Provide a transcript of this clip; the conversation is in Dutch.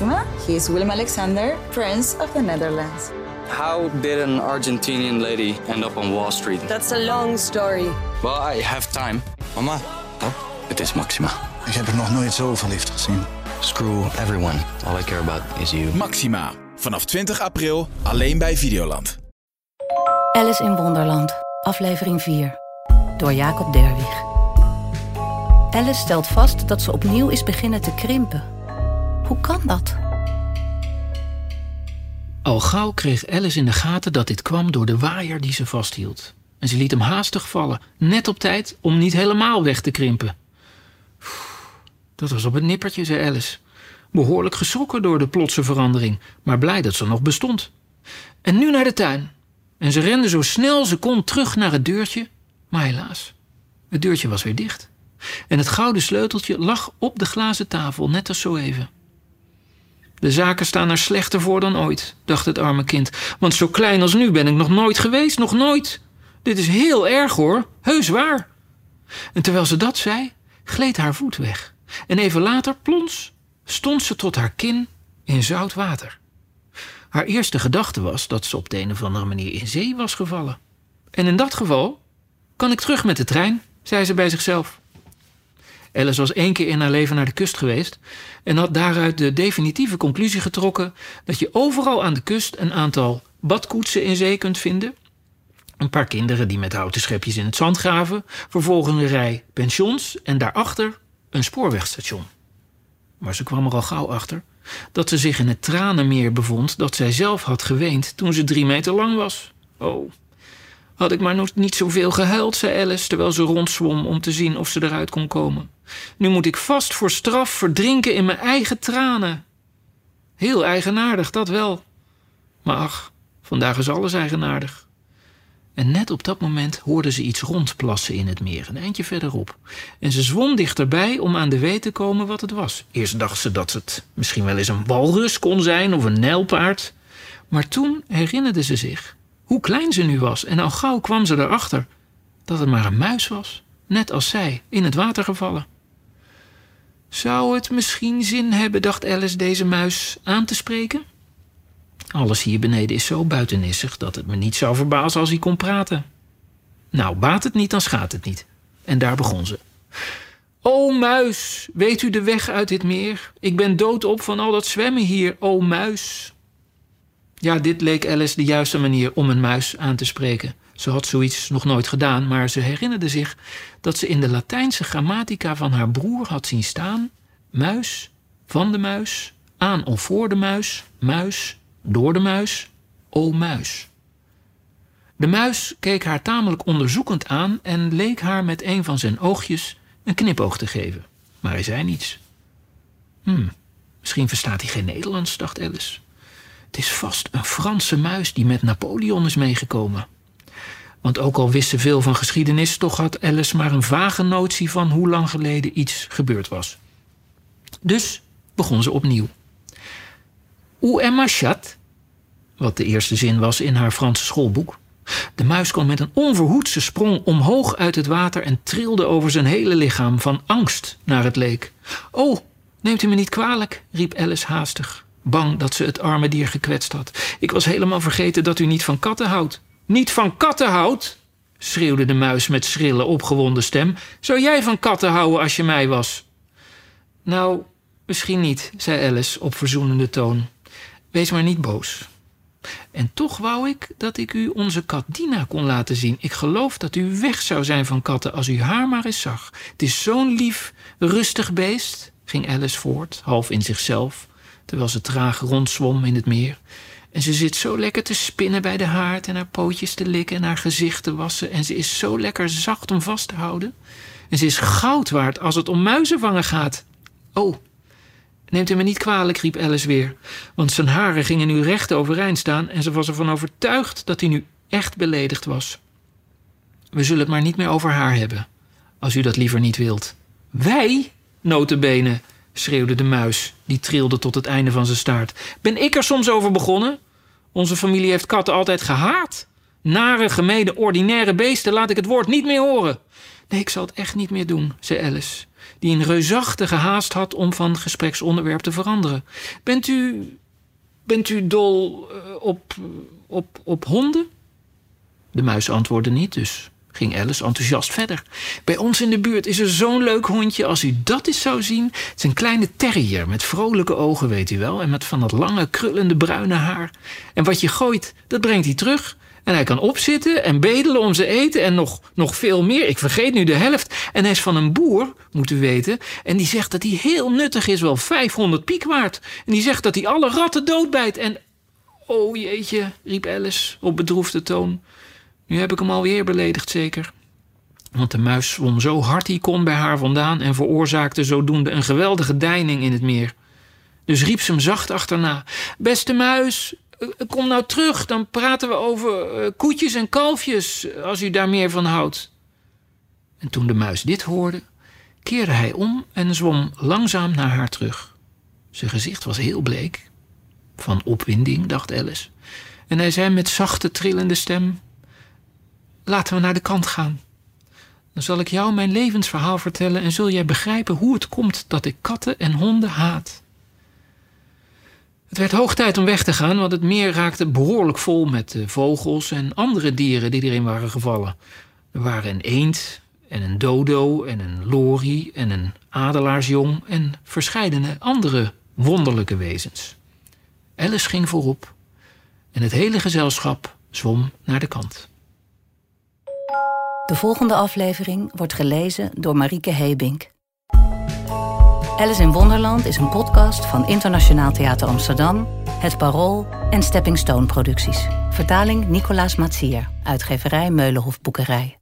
Maxima. He is Willem Alexander, Prince of the Netherlands. How did an Argentinian lady end up on Wall Street? That's a long story. Well, I have time. Mama, Oh, het is Maxima. ik heb er nog nooit zo verliefd gezien. Screw everyone. All I care about is you. Maxima. Vanaf 20 april alleen bij Videoland. Alice in Wonderland, aflevering 4. Door Jacob Derwig. Alice stelt vast dat ze opnieuw is beginnen te krimpen. Hoe kan dat? Al gauw kreeg Alice in de gaten dat dit kwam door de waaier die ze vasthield. En ze liet hem haastig vallen, net op tijd om niet helemaal weg te krimpen. Dat was op het nippertje, zei Alice. Behoorlijk geschrokken door de plotse verandering, maar blij dat ze nog bestond. En nu naar de tuin. En ze rende zo snel ze kon terug naar het deurtje, maar helaas, het deurtje was weer dicht. En het gouden sleuteltje lag op de glazen tafel, net als zo even. De zaken staan er slechter voor dan ooit, dacht het arme kind. Want zo klein als nu ben ik nog nooit geweest, nog nooit. Dit is heel erg hoor, heus waar. En terwijl ze dat zei, gleed haar voet weg. En even later, plons, stond ze tot haar kin in zout water. Haar eerste gedachte was dat ze op de een of andere manier in zee was gevallen. En in dat geval kan ik terug met de trein, zei ze bij zichzelf. Alice was één keer in haar leven naar de kust geweest en had daaruit de definitieve conclusie getrokken dat je overal aan de kust een aantal badkoetsen in zee kunt vinden. Een paar kinderen die met houten schepjes in het zand graven, vervolgens een rij pensions en daarachter een spoorwegstation. Maar ze kwam er al gauw achter dat ze zich in het tranenmeer bevond dat zij zelf had geweend toen ze drie meter lang was. Oh, had ik maar nog niet zoveel gehuild, zei Alice terwijl ze rondzwom om te zien of ze eruit kon komen. Nu moet ik vast voor straf verdrinken in mijn eigen tranen. Heel eigenaardig, dat wel. Maar ach, vandaag is alles eigenaardig. En net op dat moment hoorde ze iets rondplassen in het meer, een eindje verderop. En ze zwom dichterbij om aan de weet te komen wat het was. Eerst dacht ze dat het misschien wel eens een walrus kon zijn of een nijlpaard. Maar toen herinnerde ze zich hoe klein ze nu was. En al gauw kwam ze erachter dat het maar een muis was, net als zij, in het water gevallen. Zou het misschien zin hebben, dacht Alice, deze muis aan te spreken? Alles hier beneden is zo buitenissig dat het me niet zou verbazen als hij kon praten. Nou, baat het niet, dan schaadt het niet. En daar begon ze. O muis, weet u de weg uit dit meer? Ik ben doodop van al dat zwemmen hier, o muis. Ja, dit leek Alice de juiste manier om een muis aan te spreken. Ze had zoiets nog nooit gedaan, maar ze herinnerde zich dat ze in de Latijnse grammatica van haar broer had zien staan: muis, van de muis, aan of voor de muis, muis, door de muis, o muis. De muis keek haar tamelijk onderzoekend aan en leek haar met een van zijn oogjes een knipoog te geven. Maar hij zei niets. Hm, misschien verstaat hij geen Nederlands, dacht Alice. Is vast een Franse muis die met Napoleon is meegekomen. Want ook al wist ze veel van geschiedenis, toch had Alice maar een vage notie van hoe lang geleden iets gebeurd was. Dus begon ze opnieuw. Où est ma chat? Wat de eerste zin was in haar Franse schoolboek. De muis kwam met een onverhoedse sprong omhoog uit het water en trilde over zijn hele lichaam van angst naar het leek. Oh, neemt u me niet kwalijk, riep Alice haastig, bang dat ze het arme dier gekwetst had. Ik was helemaal vergeten dat u niet van katten houdt. Niet van katten houdt? schreeuwde de muis met schrille, opgewonden stem. Zou jij van katten houden als je mij was? Nou, misschien niet, zei Alice op verzoenende toon. Wees maar niet boos. En toch wou ik dat ik u onze kat Dina kon laten zien. Ik geloof dat u weg zou zijn van katten als u haar maar eens zag. Het is zo'n lief, rustig beest, ging Alice voort, half in zichzelf, terwijl ze traag rondzwom in het meer. En ze zit zo lekker te spinnen bij de haard en haar pootjes te likken en haar gezicht te wassen. En ze is zo lekker zacht om vast te houden. En ze is goud waard als het om muizenvangen gaat. Oh, neemt u me niet kwalijk, riep Alice weer. Want zijn haren gingen nu recht overeind staan en ze was ervan overtuigd dat hij nu echt beledigd was. We zullen het maar niet meer over haar hebben, als u dat liever niet wilt. Wij? Notenbenen, schreeuwde de muis, die trilde tot het einde van zijn staart. Ben ik er soms over begonnen? Onze familie heeft katten altijd gehaat. Nare, gemene, ordinaire beesten, laat ik het woord niet meer horen. Nee, ik zal het echt niet meer doen, zei Alice. die een reusachtige haast had om van gespreksonderwerp te veranderen. Bent u, bent u dol eh, op, op, op honden? De muis antwoordde niet, dus ging Alice enthousiast verder. Bij ons in de buurt is er zo'n leuk hondje. Als u dat eens zou zien. Het is een kleine terrier met vrolijke ogen, weet u wel. En met van dat lange, krullende bruine haar. En wat je gooit, dat brengt hij terug. En hij kan opzitten en bedelen om zijn eten en nog, nog veel meer. Ik vergeet nu de helft. En hij is van een boer, moet u weten. En die zegt dat hij heel nuttig is, wel 500 piek waard. En die zegt dat hij alle ratten doodbijt. En, oh jeetje, riep Alice op bedroefde toon. Nu heb ik hem alweer beledigd, zeker. Want de muis zwom zo hard hij kon bij haar vandaan en veroorzaakte zodoende een geweldige deining in het meer. Dus riep ze hem zacht achterna: Beste muis, eh, kom nou terug, dan praten we over eh, koetjes en kalfjes, als u daar meer van houdt. En toen de muis dit hoorde, keerde hij om en zwom langzaam naar haar terug. Zijn gezicht was heel bleek. Van opwinding, dacht Alice. En hij zei met zachte, trillende stem: Laten we naar de kant gaan. Dan zal ik jou mijn levensverhaal vertellen en zul jij begrijpen hoe het komt dat ik katten en honden haat. Het werd hoog tijd om weg te gaan, want het meer raakte behoorlijk vol met eh, vogels en andere dieren die erin waren gevallen. Er waren een eend en een dodo en een lorie en een adelaarsjong en verscheidene andere wonderlijke wezens. Alice ging voorop en het hele gezelschap zwom naar de kant. De volgende aflevering wordt gelezen door Marieke Hebink. Alice in Wonderland is een podcast van Internationaal Theater Amsterdam, Het Parool en Stepping Stone Producties. Vertaling Nicolaas Matsier, uitgeverij Meulenhof Boekerij.